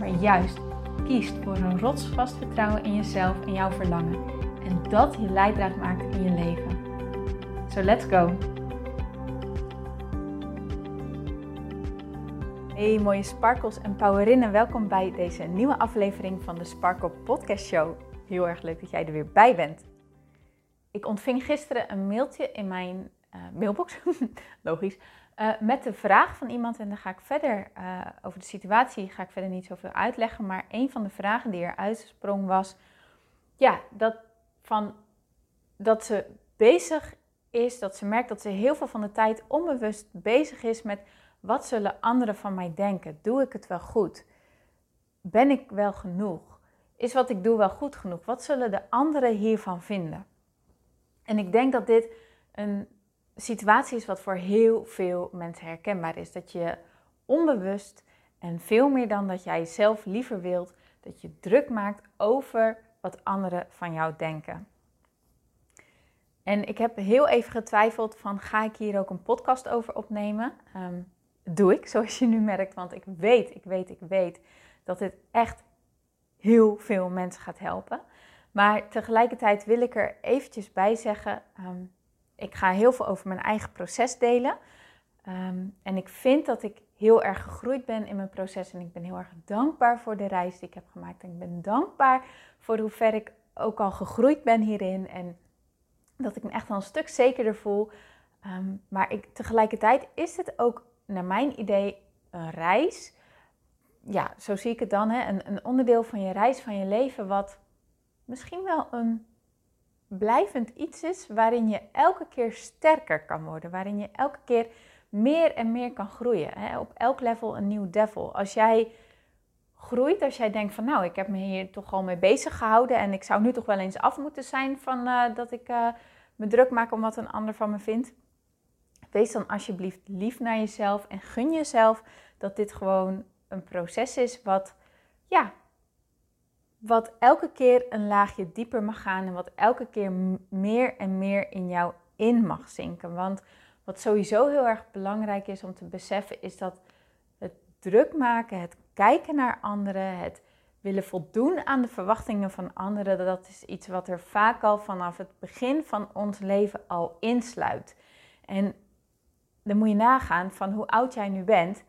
maar juist kiest voor een rotsvast vertrouwen in jezelf en jouw verlangen. En dat je leidraad maakt in je leven. So let's go! Hey mooie sparkles en powerinnen, welkom bij deze nieuwe aflevering van de Sparkle Podcast Show. Heel erg leuk dat jij er weer bij bent. Ik ontving gisteren een mailtje in mijn uh, mailbox, logisch, uh, met de vraag van iemand, en dan ga ik verder uh, over de situatie, ga ik verder niet zoveel uitleggen. Maar een van de vragen die er uitsprong was, ja, dat, van, dat ze bezig is, dat ze merkt dat ze heel veel van de tijd onbewust bezig is met wat zullen anderen van mij denken? Doe ik het wel goed? Ben ik wel genoeg? Is wat ik doe wel goed genoeg? Wat zullen de anderen hiervan vinden? En ik denk dat dit een situatie is wat voor heel veel mensen herkenbaar is. Dat je onbewust en veel meer dan dat jij zelf liever wilt, dat je druk maakt over wat anderen van jou denken. En ik heb heel even getwijfeld van ga ik hier ook een podcast over opnemen? Um, doe ik, zoals je nu merkt, want ik weet, ik weet, ik weet dat dit echt heel veel mensen gaat helpen. Maar tegelijkertijd wil ik er eventjes bij zeggen, ehm, ik ga heel veel over mijn eigen proces delen. Ehm, en ik vind dat ik heel erg gegroeid ben in mijn proces. En ik ben heel erg dankbaar voor de reis die ik heb gemaakt. En ik ben dankbaar voor hoe ver ik ook al gegroeid ben hierin. En dat ik me echt al een stuk zekerder voel. Ehm, maar ik, tegelijkertijd is het ook, naar mijn idee, een reis. Ja, zo zie ik het dan. Hè? Een, een onderdeel van je reis, van je leven, wat misschien wel een blijvend iets is waarin je elke keer sterker kan worden, waarin je elke keer meer en meer kan groeien. Hè? Op elk level een nieuw devil. Als jij groeit, als jij denkt van nou, ik heb me hier toch al mee bezig gehouden en ik zou nu toch wel eens af moeten zijn van uh, dat ik uh, me druk maak om wat een ander van me vindt. Wees dan alsjeblieft lief naar jezelf en gun jezelf dat dit gewoon een proces is wat ja, wat elke keer een laagje dieper mag gaan en wat elke keer meer en meer in jou in mag zinken. Want wat sowieso heel erg belangrijk is om te beseffen, is dat het druk maken, het kijken naar anderen, het willen voldoen aan de verwachtingen van anderen, dat is iets wat er vaak al vanaf het begin van ons leven al insluit. En dan moet je nagaan van hoe oud jij nu bent.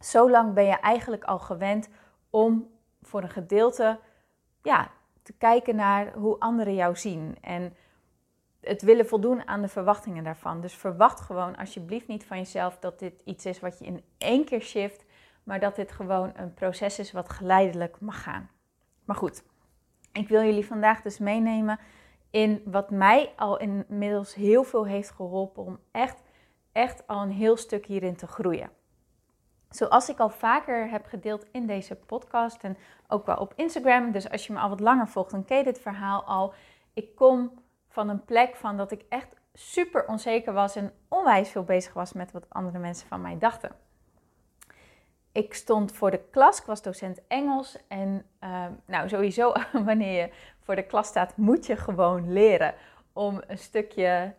Zo lang ben je eigenlijk al gewend om voor een gedeelte ja, te kijken naar hoe anderen jou zien. En het willen voldoen aan de verwachtingen daarvan. Dus verwacht gewoon alsjeblieft niet van jezelf dat dit iets is wat je in één keer shift, maar dat dit gewoon een proces is wat geleidelijk mag gaan. Maar goed, ik wil jullie vandaag dus meenemen in wat mij al inmiddels heel veel heeft geholpen om echt, echt al een heel stuk hierin te groeien. Zoals ik al vaker heb gedeeld in deze podcast en ook wel op Instagram. Dus als je me al wat langer volgt, dan ken je dit verhaal al. Ik kom van een plek van dat ik echt super onzeker was en onwijs veel bezig was met wat andere mensen van mij dachten. Ik stond voor de klas, ik was docent Engels. En uh, nou, sowieso, wanneer je voor de klas staat, moet je gewoon leren om een stukje,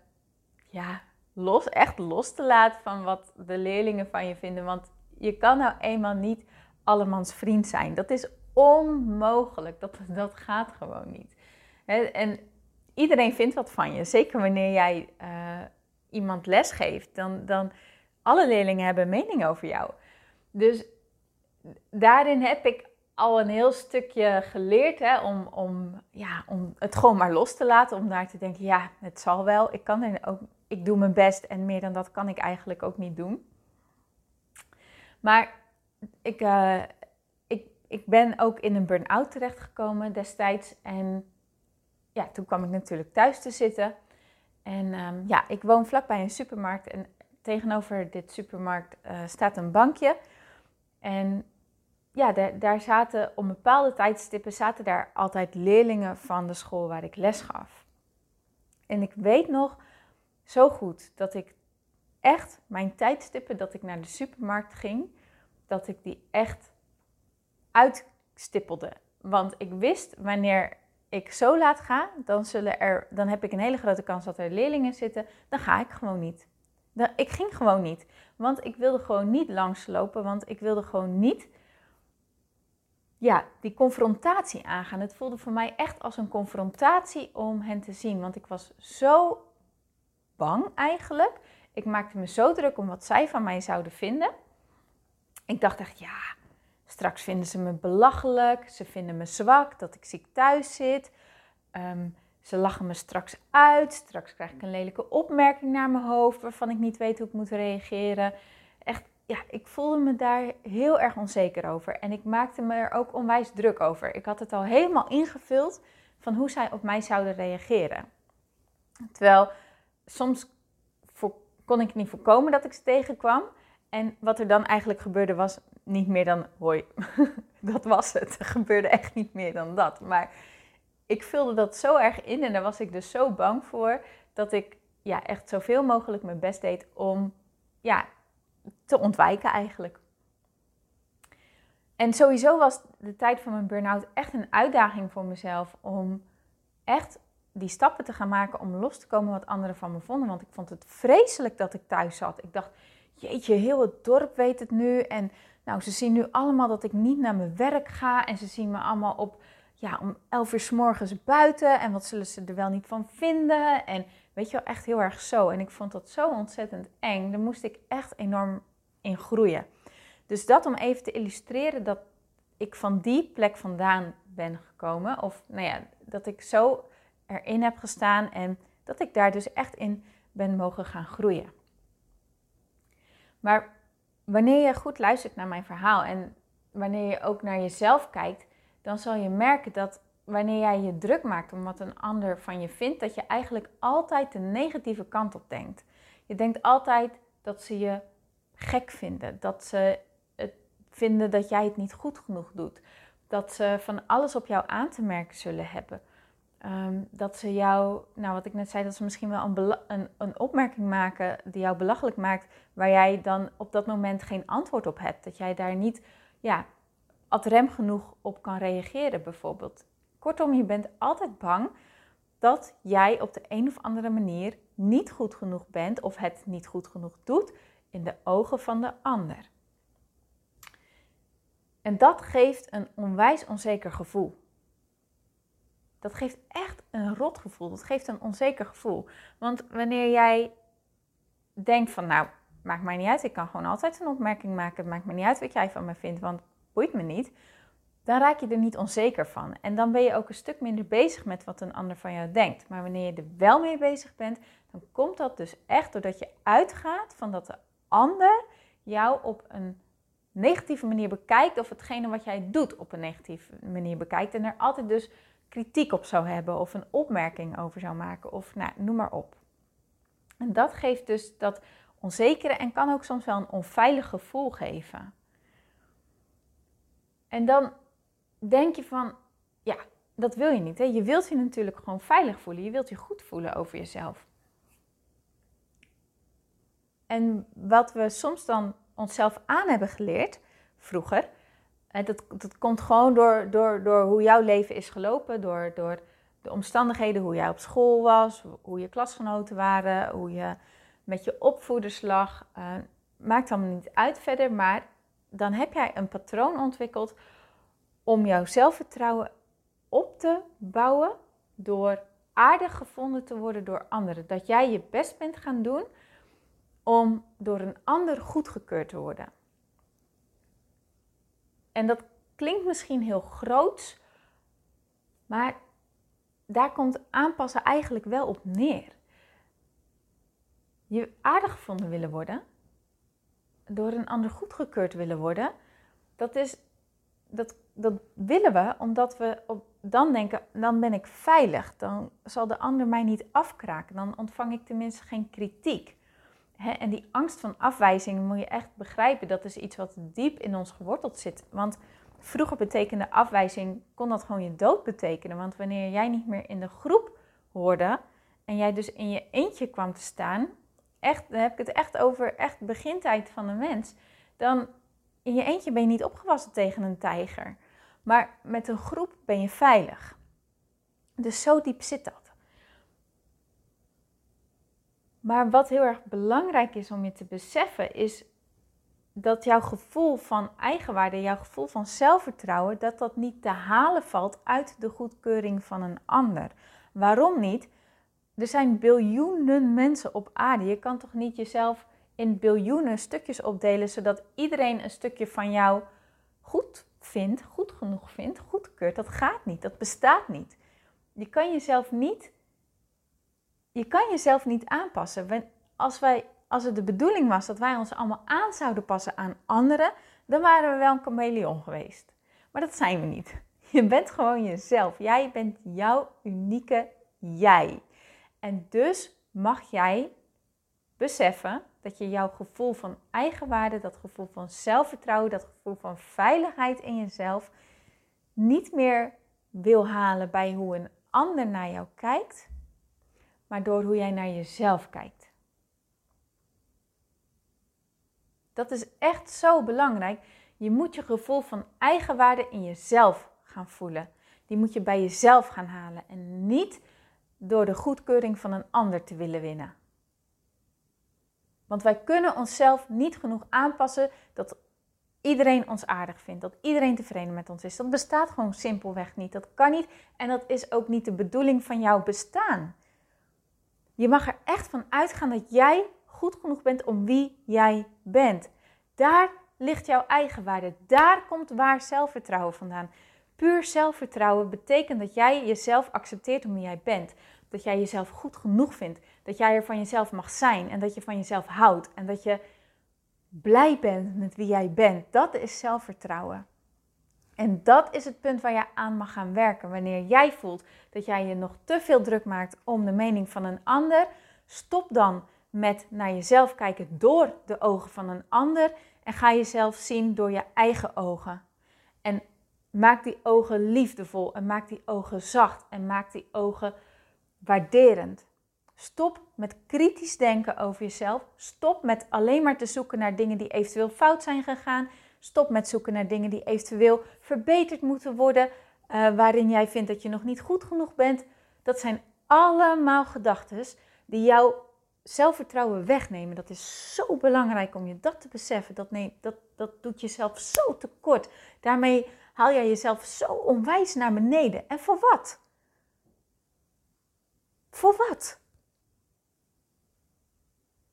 ja, los, echt los te laten van wat de leerlingen van je vinden. Want je kan nou eenmaal niet allemans vriend zijn. Dat is onmogelijk. Dat, dat gaat gewoon niet. En iedereen vindt wat van je. Zeker wanneer jij uh, iemand les geeft. Dan, dan alle leerlingen hebben mening over jou. Dus daarin heb ik al een heel stukje geleerd hè, om, om, ja, om het gewoon maar los te laten. Om daar te denken, ja, het zal wel. Ik, kan er ook, ik doe mijn best en meer dan dat kan ik eigenlijk ook niet doen. Maar ik, uh, ik, ik ben ook in een burn-out terechtgekomen destijds. En ja, toen kwam ik natuurlijk thuis te zitten. En um, ja, ik woon vlakbij een supermarkt. En tegenover dit supermarkt uh, staat een bankje. En ja, daar, daar zaten op bepaalde tijdstippen zaten daar altijd leerlingen van de school waar ik les gaf. En ik weet nog zo goed dat ik echt mijn tijdstippen dat ik naar de supermarkt ging, dat ik die echt uitstippelde. Want ik wist wanneer ik zo laat ga, dan, zullen er, dan heb ik een hele grote kans dat er leerlingen zitten. Dan ga ik gewoon niet. Ik ging gewoon niet. Want ik wilde gewoon niet langslopen. Want ik wilde gewoon niet ja, die confrontatie aangaan. Het voelde voor mij echt als een confrontatie om hen te zien. Want ik was zo bang eigenlijk. Ik maakte me zo druk om wat zij van mij zouden vinden. Ik dacht echt, ja, straks vinden ze me belachelijk. Ze vinden me zwak, dat ik ziek thuis zit. Ehm, ze lachen me straks uit. Straks krijg ik een lelijke opmerking naar mijn hoofd waarvan ik niet weet hoe ik moet reageren. Echt, ja, ik voelde me daar heel erg onzeker over. En ik maakte me er ook onwijs druk over. Ik had het al helemaal ingevuld van hoe zij op mij zouden reageren. Terwijl soms kon ik niet voorkomen dat ik ze tegenkwam. En wat er dan eigenlijk gebeurde was niet meer dan hoi. dat was het. Er gebeurde echt niet meer dan dat. Maar ik vulde dat zo erg in en daar was ik dus zo bang voor dat ik ja, echt zoveel mogelijk mijn best deed om ja, te ontwijken eigenlijk. En sowieso was de tijd van mijn burn-out echt een uitdaging voor mezelf om echt die stappen te gaan maken om los te komen wat anderen van me vonden. Want ik vond het vreselijk dat ik thuis zat. Ik dacht, jeetje, heel het dorp weet het nu. En nou, ze zien nu allemaal dat ik niet naar mijn werk ga. En ze zien me allemaal op, ja, om elf uur s morgens buiten. En wat zullen ze er wel niet van vinden? En weet je wel, echt heel erg zo. En ik vond dat zo ontzettend eng. Daar moest ik echt enorm in groeien. Dus dat om even te illustreren dat ik van die plek vandaan ben gekomen. Of nou ja, dat ik zo erin heb gestaan en dat ik daar dus echt in ben mogen gaan groeien. Maar wanneer je goed luistert naar mijn verhaal en wanneer je ook naar jezelf kijkt, dan zal je merken dat wanneer jij je druk maakt om wat een ander van je vindt, dat je eigenlijk altijd de negatieve kant op denkt. Je denkt altijd dat ze je gek vinden, dat ze het vinden dat jij het niet goed genoeg doet, dat ze van alles op jou aan te merken zullen hebben. Ehm, dat ze jou, nou wat ik net zei, dat ze misschien wel een, een, een, opmerking maken die jou belachelijk maakt, waar jij dan op dat moment geen antwoord op hebt. Dat jij daar niet ja, ad rem genoeg op kan reageren, bijvoorbeeld. Kortom, je bent altijd bang dat jij op de een of andere manier niet goed genoeg bent of het niet goed genoeg doet in de ogen van de ander. En dat geeft een onwijs onzeker gevoel. Dat geeft echt een rot gevoel. Dat geeft een onzeker gevoel. Want wanneer jij denkt van, nou, maakt mij niet uit. Ik kan gewoon altijd een opmerking maken. Het maakt me niet uit wat jij van me vindt, want boeit me niet. Dan raak je er niet onzeker van. En dan ben je ook een stuk minder bezig met wat een ander van jou denkt. Maar wanneer je er wel mee bezig bent, dan komt dat dus echt doordat je uitgaat van dat de ander jou op een negatieve manier bekijkt. Of hetgene wat jij doet op een negatieve manier bekijkt. En er altijd dus kritiek op zou hebben of een opmerking over zou maken of nou, noem maar op. En dat geeft dus dat onzekere en kan ook soms wel een onveilig gevoel geven. En dan denk je van, ja, dat wil je niet. Hè? Je wilt je natuurlijk gewoon veilig voelen. Je wilt je goed voelen over jezelf. En wat we soms dan onszelf aan hebben geleerd, vroeger, dat, dat komt gewoon door, door, door hoe jouw leven is gelopen, door, door de omstandigheden, hoe jij op school was, hoe je klasgenoten waren, hoe je met je opvoeders lag. Uh, maakt allemaal niet uit verder, maar dan heb jij een patroon ontwikkeld om jouw zelfvertrouwen op te bouwen door aardig gevonden te worden door anderen. Dat jij je best bent gaan doen om door een ander goedgekeurd te worden. En dat klinkt misschien heel groot, maar daar komt aanpassen eigenlijk wel op neer. Je aardig gevonden willen worden, door een ander goedgekeurd willen worden, dat, is, dat, dat willen we omdat we op, dan denken, dan ben ik veilig, dan zal de ander mij niet afkraken, dan ontvang ik tenminste geen kritiek en die angst van afwijzing moet je echt begrijpen. Dat is iets wat diep in ons geworteld zit. Want Vroeger betekende afwijzing, kon dat gewoon je dood betekenen. Want wanneer jij niet meer in de groep hoorde en jij dus in je eentje kwam te staan, echt, dan heb ik het echt over echt begintijd van de mens, dan in je eentje ben je niet opgewassen tegen een tijger. Maar met een groep ben je veilig. Dus zo diep zit dat. Maar wat heel erg belangrijk is om je te beseffen, is dat jouw gevoel van eigenwaarde, jouw gevoel van zelfvertrouwen, dat dat niet te halen valt uit de goedkeuring van een ander. Waarom niet? Er zijn biljoenen mensen op aarde. Je kan toch niet jezelf in biljoenen stukjes opdelen, zodat iedereen een stukje van jou goed vindt, goed genoeg vindt, goedkeurt. Dat gaat niet, dat bestaat niet. Je kan jezelf niet, je kan jezelf niet aanpassen. Als, wij, als het de bedoeling was dat wij ons allemaal aan zouden passen aan anderen, dan waren we wel een chameleon geweest. Maar dat zijn we niet. Je bent gewoon jezelf. Jij bent jouw unieke jij. En dus mag jij beseffen dat je jouw gevoel van eigenwaarde, dat gevoel van zelfvertrouwen, dat gevoel van veiligheid in jezelf niet meer wil halen bij hoe een ander naar jou kijkt, maar door hoe jij naar jezelf kijkt. Dat is echt zo belangrijk. Je moet je gevoel van eigenwaarde in jezelf gaan voelen. Die moet je bij jezelf gaan halen en niet door de goedkeuring van een ander te willen winnen. Want wij kunnen onszelf niet genoeg aanpassen dat iedereen ons aardig vindt, dat iedereen tevreden met ons is. Dat bestaat gewoon simpelweg niet. Dat kan niet en dat is ook niet de bedoeling van jouw bestaan. Je mag er echt van uitgaan dat jij goed genoeg bent om wie jij bent. Daar ligt jouw eigenwaarde. Daar komt waar zelfvertrouwen vandaan. Puur zelfvertrouwen betekent dat jij jezelf accepteert om wie jij bent. Dat jij jezelf goed genoeg vindt. Dat jij er van jezelf mag zijn en dat je van jezelf houdt. En dat je blij bent met wie jij bent. Dat is zelfvertrouwen. En dat is het punt waar je aan mag gaan werken. Wanneer jij voelt dat jij je nog te veel druk maakt om de mening van een ander, stop dan met naar jezelf kijken door de ogen van een ander en ga jezelf zien door je eigen ogen. En maak die ogen liefdevol en maak die ogen zacht en maak die ogen waarderend. Stop met kritisch denken over jezelf. Stop met alleen maar te zoeken naar dingen die eventueel fout zijn gegaan. Stop met zoeken naar dingen die eventueel verbeterd moeten worden, uh, waarin jij vindt dat je nog niet goed genoeg bent. Dat zijn allemaal gedachten die jouw zelfvertrouwen wegnemen. Dat is zo belangrijk om je dat te beseffen. Dat, nee, dat, dat doet jezelf zo tekort. Daarmee haal jij jezelf zo onwijs naar beneden. En voor wat? Voor wat?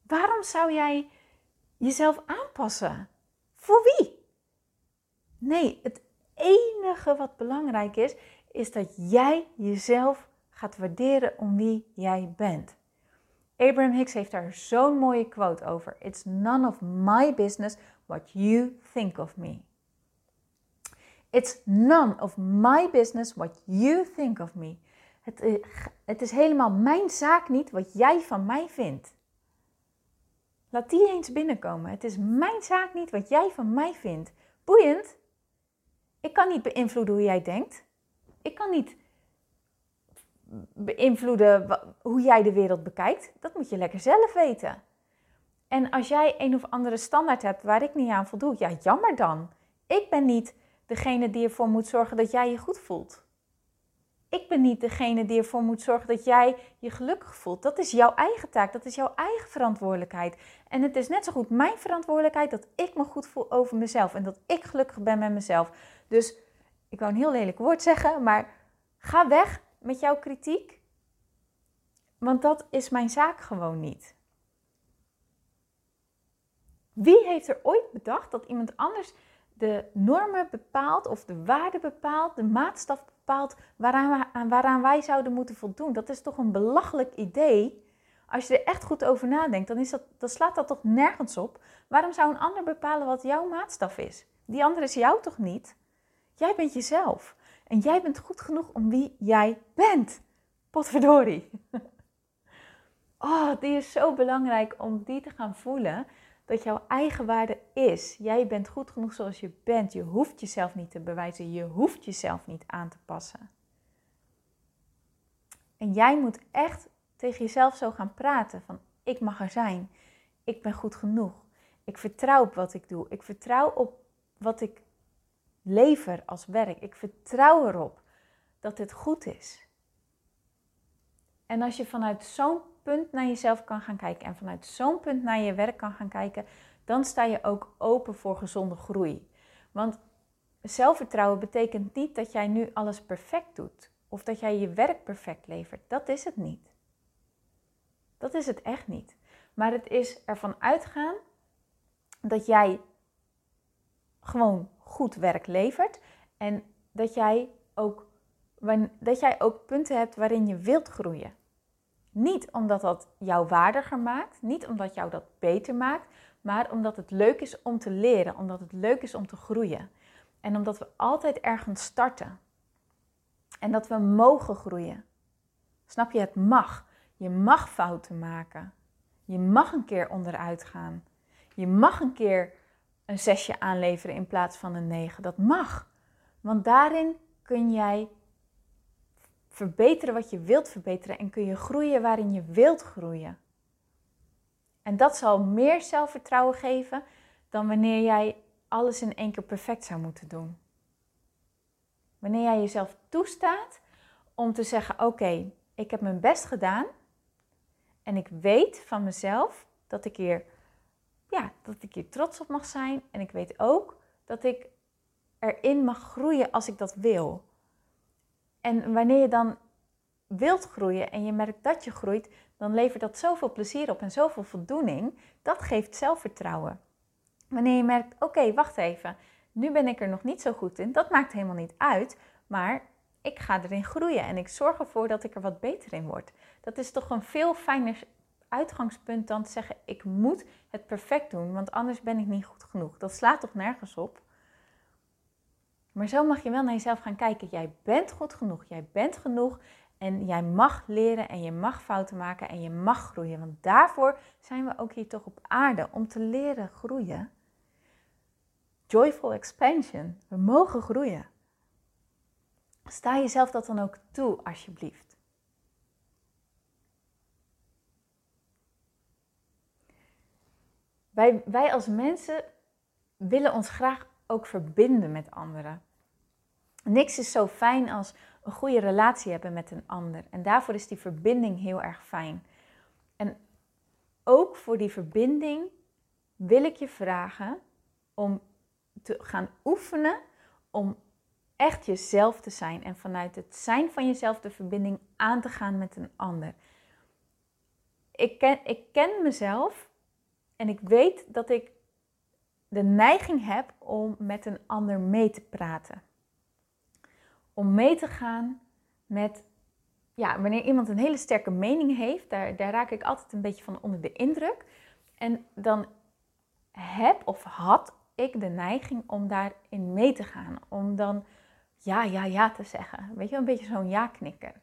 Waarom zou jij jezelf aanpassen? Voor wie? Nee, het enige wat belangrijk is, is dat jij jezelf gaat waarderen om wie jij bent. Abraham Hicks heeft daar zo'n mooie quote over. It's none of my business what you think of me. It's none of my business what you think of me. Het, eh, het is helemaal mijn zaak niet wat jij van mij vindt. Laat die eens binnenkomen. Het is mijn zaak niet wat jij van mij vindt. Boeiend. Ik kan niet beïnvloeden hoe jij denkt. Ik kan niet beïnvloeden hoe jij de wereld bekijkt. Dat moet je lekker zelf weten. En als jij een of andere standaard hebt waar ik niet aan voldoe, ja, jammer dan. Ik ben niet degene die ervoor moet zorgen dat jij je goed voelt. Ik ben niet degene die ervoor moet zorgen dat jij je gelukkig voelt. Dat is jouw eigen taak, dat is jouw eigen verantwoordelijkheid. En het is net zo goed mijn verantwoordelijkheid dat ik me goed voel over mezelf en dat ik gelukkig ben met mezelf. Dus ik wou een heel lelijk woord zeggen, maar ga weg met jouw kritiek. Want dat is mijn zaak gewoon niet. Wie heeft er ooit bedacht dat iemand anders de normen bepaalt of de waarde bepaalt, de maatstaf bepaalt waaraan, waaraan wij zouden moeten voldoen. Dat is toch een belachelijk idee. Als je er echt goed over nadenkt, dan, is dat, dan slaat dat toch nergens op. Waarom zou een ander bepalen wat jouw maatstaf is? Die ander is jou toch niet? Jij bent jezelf. En jij bent goed genoeg om wie jij bent. Potverdorie. Oh, die is zo belangrijk om die te gaan voelen dat jouw eigen waarde is. Jij bent goed genoeg zoals je bent. Je hoeft jezelf niet te bewijzen. Je hoeft jezelf niet aan te passen. En jij moet echt tegen jezelf zo gaan praten van ik mag er zijn. Ik ben goed genoeg. Ik vertrouw op wat ik doe. Ik vertrouw op wat ik lever als werk. Ik vertrouw erop dat dit goed is. En als je vanuit zo'n punt naar jezelf kan gaan kijken en vanuit zo'n punt naar je werk kan gaan kijken, dan sta je ook open voor gezonde groei. Want zelfvertrouwen betekent niet dat jij nu alles perfect doet of dat jij je werk perfect levert. Dat is het niet. Dat is het echt niet. Maar het is ervan uitgaan dat jij gewoon goed werk levert en dat jij ook, dat jij ook punten hebt waarin je wilt groeien. Niet omdat dat jou waardiger maakt, niet omdat jou dat beter maakt, maar omdat het leuk is om te leren, omdat het leuk is om te groeien. En omdat we altijd ergens starten. En dat we mogen groeien. Snap je? Het mag. Je mag fouten maken. Je mag een keer onderuit gaan. Je mag een keer een zesje aanleveren in plaats van een negen. Dat mag. Want daarin kun jij verbeteren wat je wilt verbeteren en kun je groeien waarin je wilt groeien. En dat zal meer zelfvertrouwen geven dan wanneer jij alles in één keer perfect zou moeten doen. Wanneer jij jezelf toestaat om te zeggen: Oké, ik heb mijn best gedaan en ik weet van mezelf dat ik hier, ja, dat ik hier trots op mag zijn. En ik weet ook dat ik erin mag groeien als ik dat wil. En wanneer je dan wilt groeien en je merkt dat je groeit, dan levert dat zoveel plezier op en zoveel voldoening. Dat geeft zelfvertrouwen. Wanneer je merkt, oké, wacht even, nu ben ik er nog niet zo goed in, dat maakt helemaal niet uit, maar ik ga erin groeien en ik zorg ervoor dat ik er wat beter in word. Dat is toch een veel fijner uitgangspunt dan te zeggen, ik moet het perfect doen, want anders ben ik niet goed genoeg. Dat slaat toch nergens op? Maar zo mag je wel naar jezelf gaan kijken. Jij bent goed genoeg. Jij bent genoeg. En jij mag leren en je mag fouten maken en je mag groeien. Want daarvoor zijn we ook hier toch op aarde. Om te leren groeien. Joyful expansion. We mogen groeien. Sta jezelf dat dan ook toe, alsjeblieft. Wij, wij als mensen willen ons graag ook verbinden met anderen. Niks is zo fijn als een goede relatie hebben met een ander. En daarvoor is die verbinding heel erg fijn. En ook voor die verbinding wil ik je vragen om te gaan oefenen om echt jezelf te zijn en vanuit het zijn van jezelf de verbinding aan te gaan met een ander. Ik ken, ik ken mezelf en ik weet dat ik de neiging heb om met een ander mee te praten. Om mee te gaan met, ja, wanneer iemand een hele sterke mening heeft, daar, daar raak ik altijd een beetje van onder de indruk. En dan heb of had ik de neiging om daarin mee te gaan. Om dan ja, ja, ja te zeggen. Weet je, een beetje zo'n ja-knikker.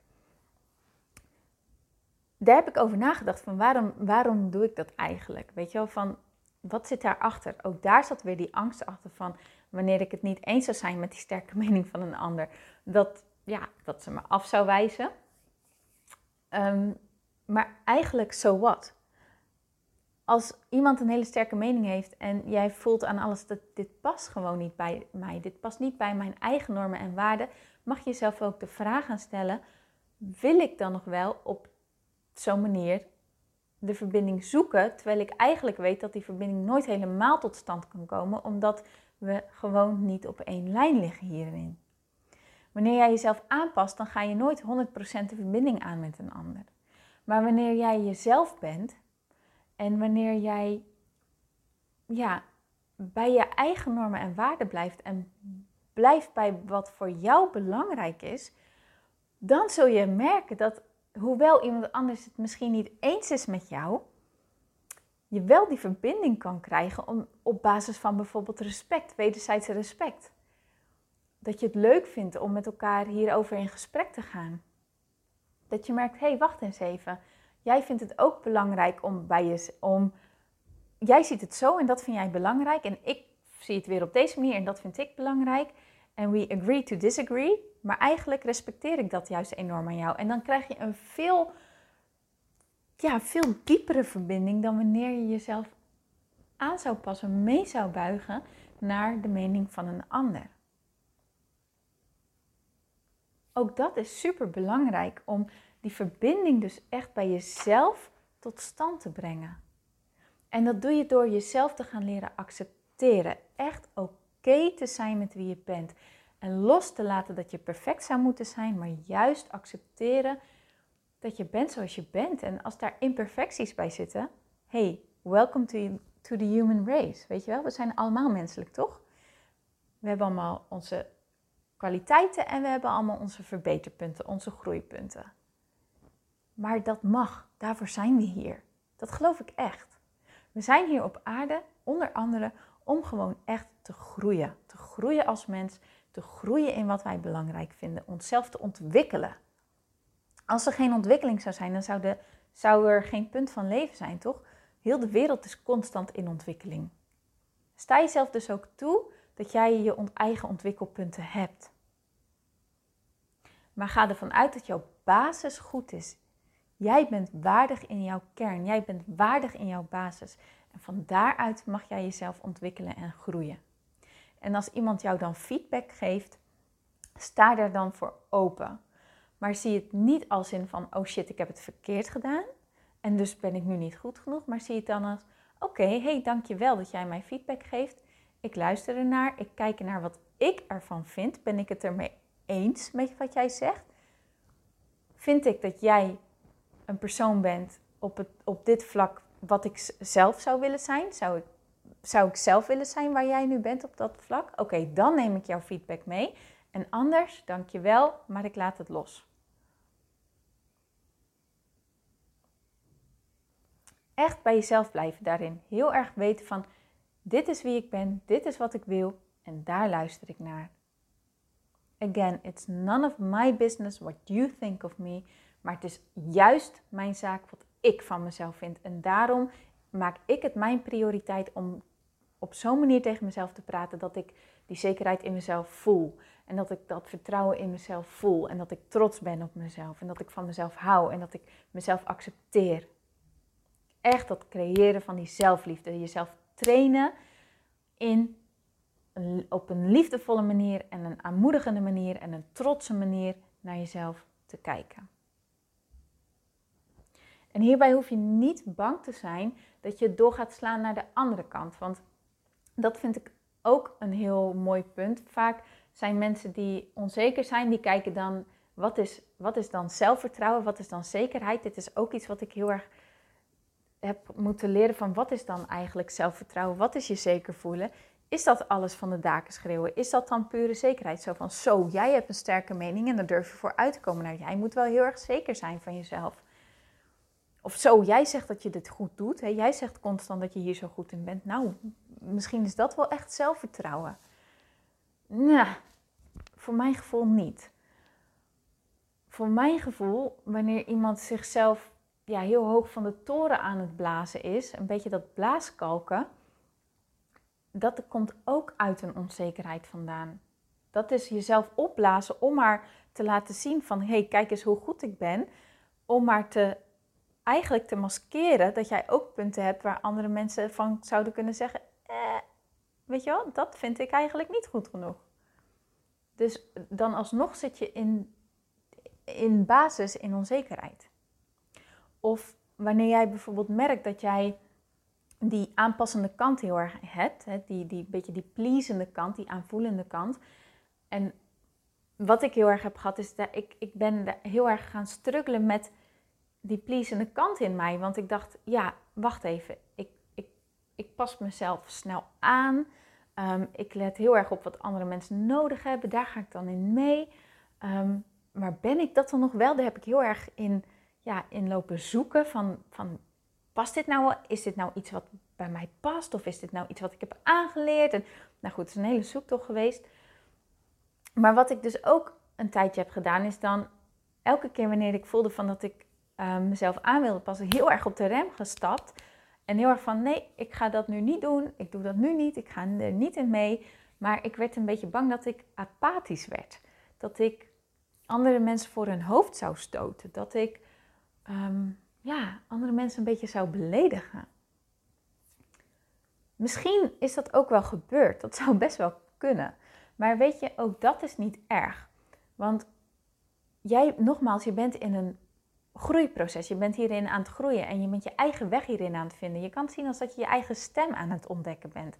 Daar heb ik over nagedacht van waarom, waarom doe ik dat eigenlijk? Weet je wel, van wat zit daarachter? Ook daar zat weer die angst achter van wanneer ik het niet eens zou zijn met die sterke mening van een ander, dat, ja, dat ze me af zou wijzen. Ehm, maar eigenlijk, zo so wat? Als iemand een hele sterke mening heeft en jij voelt aan alles dat dit past gewoon niet bij mij, dit past niet bij mijn eigen normen en waarden, mag je jezelf ook de vraag gaan stellen: wil ik dan nog wel op zo'n manier de verbinding zoeken, terwijl ik eigenlijk weet dat die verbinding nooit helemaal tot stand kan komen, omdat we gewoon niet op één lijn liggen hierin. Wanneer jij jezelf aanpast, dan ga je nooit 100% de verbinding aan met een ander. Maar wanneer jij jezelf bent en wanneer jij ja, bij je eigen normen en waarden blijft en blijft bij wat voor jou belangrijk is, dan zul je merken dat hoewel iemand anders het misschien niet eens is met jou, je wel die verbinding kan krijgen om, op basis van bijvoorbeeld respect, wederzijdse respect. Dat je het leuk vindt om met elkaar hierover in gesprek te gaan. Dat je merkt, hé, hey, wacht eens even. Jij vindt het ook belangrijk om, bij je, om jij ziet het zo en dat vind jij belangrijk. En ik zie het weer op deze manier en dat vind ik belangrijk. En we agree to disagree. Maar eigenlijk respecteer ik dat juist enorm aan jou. En dan krijg je een veel, ja, veel diepere verbinding dan wanneer je jezelf aan zou passen, mee zou buigen naar de mening van een ander. Ook dat is super belangrijk om die verbinding dus echt bij jezelf tot stand te brengen. En dat doe je door jezelf te gaan leren accepteren. Echt oké te zijn met wie je bent. En los te laten dat je perfect zou moeten zijn, maar juist accepteren dat je bent zoals je bent. En als daar imperfecties bij zitten, hey, welcome to, to the human race. Weet je wel, we zijn allemaal menselijk, toch? We hebben allemaal onze kwaliteiten en we hebben allemaal onze verbeterpunten, onze groeipunten. Maar dat mag, daarvoor zijn we hier. Dat geloof ik echt. We zijn hier op aarde onder andere om gewoon echt te groeien. Te groeien als mens, te groeien in wat wij belangrijk vinden, onszelf te ontwikkelen. Als er geen ontwikkeling zou zijn, dan zou, de, zou er geen punt van leven zijn, toch? Heel de wereld is constant in ontwikkeling. Sta jezelf dus ook toe dat jij je eigen ontwikkelpunten hebt. Maar ga ervan uit dat jouw basis goed is. Jij bent waardig in jouw kern. Jij bent waardig in jouw basis. En van daaruit mag jij jezelf ontwikkelen en groeien. En als iemand jou dan feedback geeft, sta daar dan voor open. Maar zie het niet als in van, oh shit, ik heb het verkeerd gedaan. En dus ben ik nu niet goed genoeg. Maar zie het dan als, oké, okay, hey, dankjewel dat jij mij feedback geeft. Ik luister ernaar, ik kijk naar wat ik ervan vind. Ben ik het ermee eens met wat jij zegt? Vind ik dat jij een persoon bent op, het, op dit vlak wat ik zelf zou willen zijn? Zou ik, zou ik zelf willen zijn waar jij nu bent op dat vlak? Oké, dan neem ik jouw feedback mee. En anders, dank je wel, maar ik laat het los. Echt bij jezelf blijven daarin. Heel erg weten van, dit is wie ik ben, dit is wat ik wil en daar luister ik naar. Again, it's none of my business what you think of me. Maar het is juist mijn zaak wat ik van mezelf vind. En daarom maak ik het mijn prioriteit om op zo'n manier tegen mezelf te praten dat ik die zekerheid in mezelf voel. En dat ik dat vertrouwen in mezelf voel. En dat ik trots ben op mezelf. En dat ik van mezelf hou. En dat ik mezelf accepteer. Echt dat creëren van die zelfliefde. Jezelf trainen in op een liefdevolle manier en een aanmoedigende manier en een trotse manier naar jezelf te kijken. En hierbij hoef je niet bang te zijn dat je door gaat slaan naar de andere kant. Want dat vind ik ook een heel mooi punt. Vaak zijn mensen die onzeker zijn, die kijken dan, wat is, wat is dan zelfvertrouwen, wat is dan zekerheid? Dit is ook iets wat ik heel erg heb moeten leren van wat is dan eigenlijk zelfvertrouwen? Wat is je zeker voelen? Is dat alles van de daken schreeuwen? Is dat dan pure zekerheid? Zo van, zo, jij hebt een sterke mening en daar durf je voor uit te komen. Nou, jij moet wel heel erg zeker zijn van jezelf. Of zo, jij zegt dat je dit goed doet. Hè? Jij zegt constant dat je hier zo goed in bent. Nou, misschien is dat wel echt zelfvertrouwen. Nou, voor mijn gevoel niet. Voor mijn gevoel, wanneer iemand zichzelf ja, heel hoog van de toren aan het blazen is, een beetje dat blaaskalken dat komt ook uit een onzekerheid vandaan. Dat is jezelf opblazen om maar te laten zien van hé, hey, kijk eens hoe goed ik ben. Om maar te eigenlijk te maskeren dat jij ook punten hebt waar andere mensen van zouden kunnen zeggen: eh, weet je wel, dat vind ik eigenlijk niet goed genoeg. Dus dan alsnog zit je in, in basis in onzekerheid. Of wanneer jij bijvoorbeeld merkt dat jij die aanpassende kant heel erg hebt. Hè? Die, die beetje die pleasende kant, die aanvoelende kant. En wat ik heel erg heb gehad, is dat ik, ik ben heel erg gaan struggelen met die pleasende kant in mij. Want ik dacht, ja, wacht even. Ik, ik, pas mezelf snel aan. Ehm, ik let heel erg op wat andere mensen nodig hebben. Daar ga ik dan in mee. Um, maar ben ik dat dan nog wel? Daar heb ik heel erg in, ja, in lopen zoeken. Van, van past dit nou? Is dit nou iets wat bij mij past? Of is dit nou iets wat ik heb aangeleerd? En, nou goed, het is een hele zoektocht geweest. Maar wat ik dus ook een tijdje heb gedaan, is dan elke keer wanneer ik voelde van dat ik uh, mezelf aan wilde passen, heel erg op de rem gestapt. En heel erg van, nee, ik ga dat nu niet doen. Ik doe dat nu niet. Ik ga er niet in mee. Maar ik werd een beetje bang dat ik apathisch werd. Dat ik andere mensen voor hun hoofd zou stoten. Dat ik ehm, ja, andere mensen een beetje zou beledigen. Misschien is dat ook wel gebeurd. Dat zou best wel kunnen. Maar weet je, ook dat is niet erg. Want jij, nogmaals, je bent in een groeiproces. Je bent hierin aan het groeien en je bent je eigen weg hierin aan het vinden. Je kan het zien als dat je je eigen stem aan het ontdekken bent.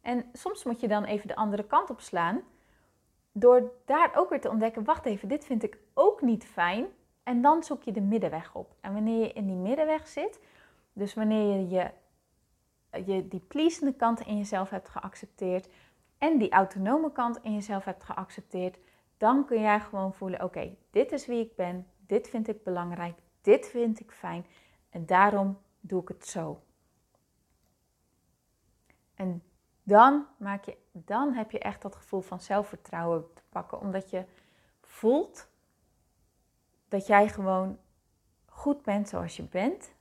En soms moet je dan even de andere kant op slaan. Door daar ook weer te ontdekken, wacht even, dit vind ik ook niet fijn. En dan zoek je de middenweg op. En wanneer je in die middenweg zit, dus wanneer je, je, die pleasende kant in jezelf hebt geaccepteerd en die autonome kant in jezelf hebt geaccepteerd, dan kun jij gewoon voelen: oké, dit is wie ik ben, dit vind ik belangrijk, dit vind ik fijn en daarom doe ik het zo. En dan, maak je, dan heb je echt dat gevoel van zelfvertrouwen te pakken, omdat je voelt dat jij gewoon goed bent zoals je bent.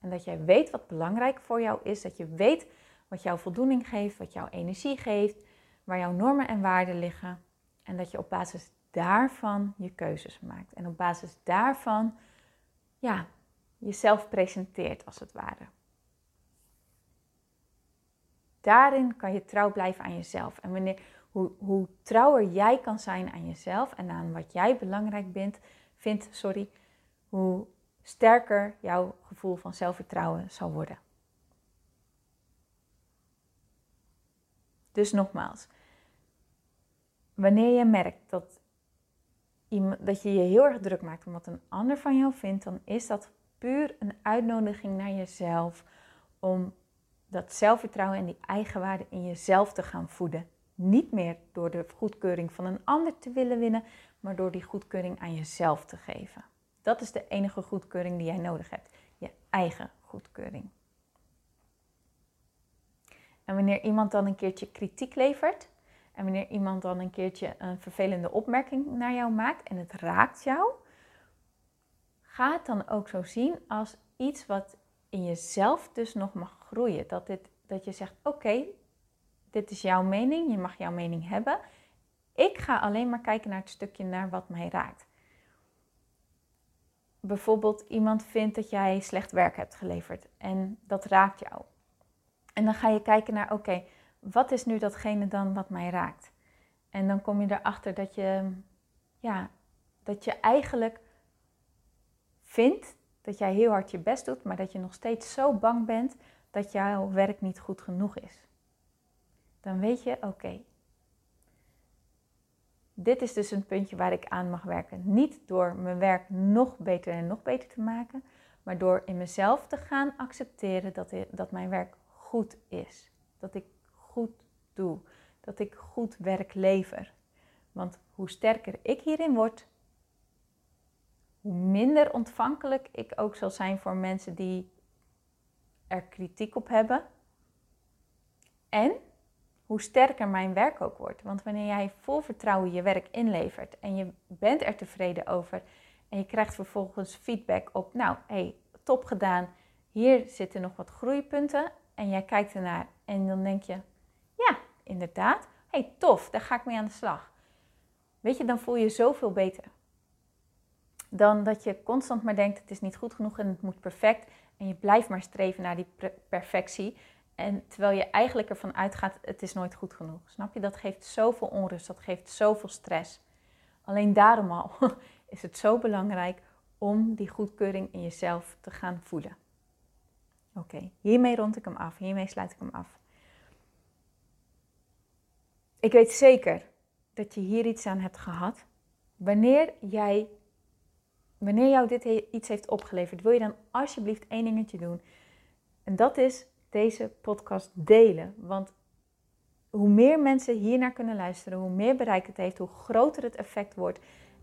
En dat jij weet wat belangrijk voor jou is. Dat je weet wat jouw voldoening geeft, wat jouw energie geeft, waar jouw normen en waarden liggen. En dat je op basis daarvan je keuzes maakt. En op basis daarvan, ja, jezelf presenteert als het ware. Daarin kan je trouw blijven aan jezelf. En wanneer, hoe, hoe trouwer jij kan zijn aan jezelf en aan wat jij belangrijk bent, vindt, sorry, hoe sterker jouw gevoel van zelfvertrouwen zal worden. Dus nogmaals, wanneer je merkt dat, dat je je heel erg druk maakt om wat een ander van jou vindt, dan is dat puur een uitnodiging naar jezelf om dat zelfvertrouwen en die eigenwaarde in jezelf te gaan voeden. Niet meer door de goedkeuring van een ander te willen winnen, maar door die goedkeuring aan jezelf te geven. Dat is de enige goedkeuring die jij nodig hebt. Je eigen goedkeuring. En wanneer iemand dan een keertje kritiek levert, en wanneer iemand dan een keertje een vervelende opmerking naar jou maakt en het raakt jou, ga het dan ook zo zien als iets wat in jezelf dus nog mag groeien. Dat, dit, dat je zegt: Oké, dit is jouw mening, je mag jouw mening hebben. Ik ga alleen maar kijken naar het stukje naar wat mij raakt. Bijvoorbeeld iemand vindt dat jij slecht werk hebt geleverd en dat raakt jou. En dan ga je kijken naar, oké, wat is nu datgene dan wat mij raakt? En dan kom je erachter dat je, ja, dat je eigenlijk vindt dat jij heel hard je best doet, maar dat je nog steeds zo bang bent dat jouw werk niet goed genoeg is. Dan weet je, oké, dit is dus een puntje waar ik aan mag werken. Niet door mijn werk nog beter en nog beter te maken, maar door in mezelf te gaan accepteren dat, dat mijn werk goed is. Dat ik goed doe. Dat ik goed werk lever. Want hoe sterker ik hierin word, hoe minder ontvankelijk ik ook zal zijn voor mensen die er kritiek op hebben. En hoe sterker mijn werk ook wordt. Want wanneer jij vol vertrouwen je werk inlevert en je bent er tevreden over en je krijgt vervolgens feedback op, nou, hey, top gedaan, hier zitten nog wat groeipunten en jij kijkt ernaar en dan denk je, inderdaad, hey, tof, daar ga ik mee aan de slag. Weet je, dan voel je zoveel beter. Dan dat je constant maar denkt, het is niet goed genoeg en het moet perfect. En je blijft maar streven naar die perfectie. En terwijl je eigenlijk ervan uitgaat, het is nooit goed genoeg. Snap je? Dat geeft zoveel onrust, dat geeft zoveel stress. Alleen daarom al is het zo belangrijk om die goedkeuring in jezelf te gaan voelen. Oké, hiermee rond ik hem af. Hiermee sluit ik hem af. Ik weet zeker dat je hier iets aan hebt gehad. Wanneer jij, wanneer jou dit iets heeft opgeleverd, wil je dan alsjeblieft één dingetje doen. En dat is deze podcast delen. Want hoe meer mensen hiernaar kunnen luisteren, hoe meer bereik het heeft, hoe groter het effect wordt.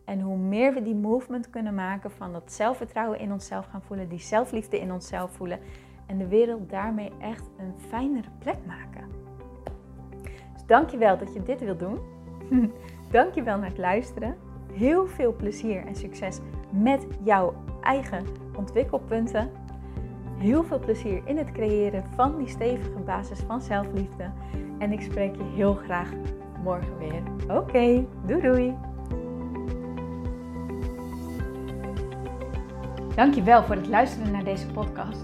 En hoe meer we die movement kunnen maken van dat zelfvertrouwen in onszelf gaan voelen, die zelfliefde in onszelf voelen. En de wereld daarmee echt een fijnere plek maken. Dankjewel dat je dit wilt doen. dankjewel naar het luisteren. Heel veel plezier en succes met jouw eigen ontwikkelpunten. heel veel plezier in het creëren van die stevige basis van zelfliefde. En ik spreek je heel graag morgen weer. Oké, doei doei! Dankjewel voor het luisteren naar deze podcast.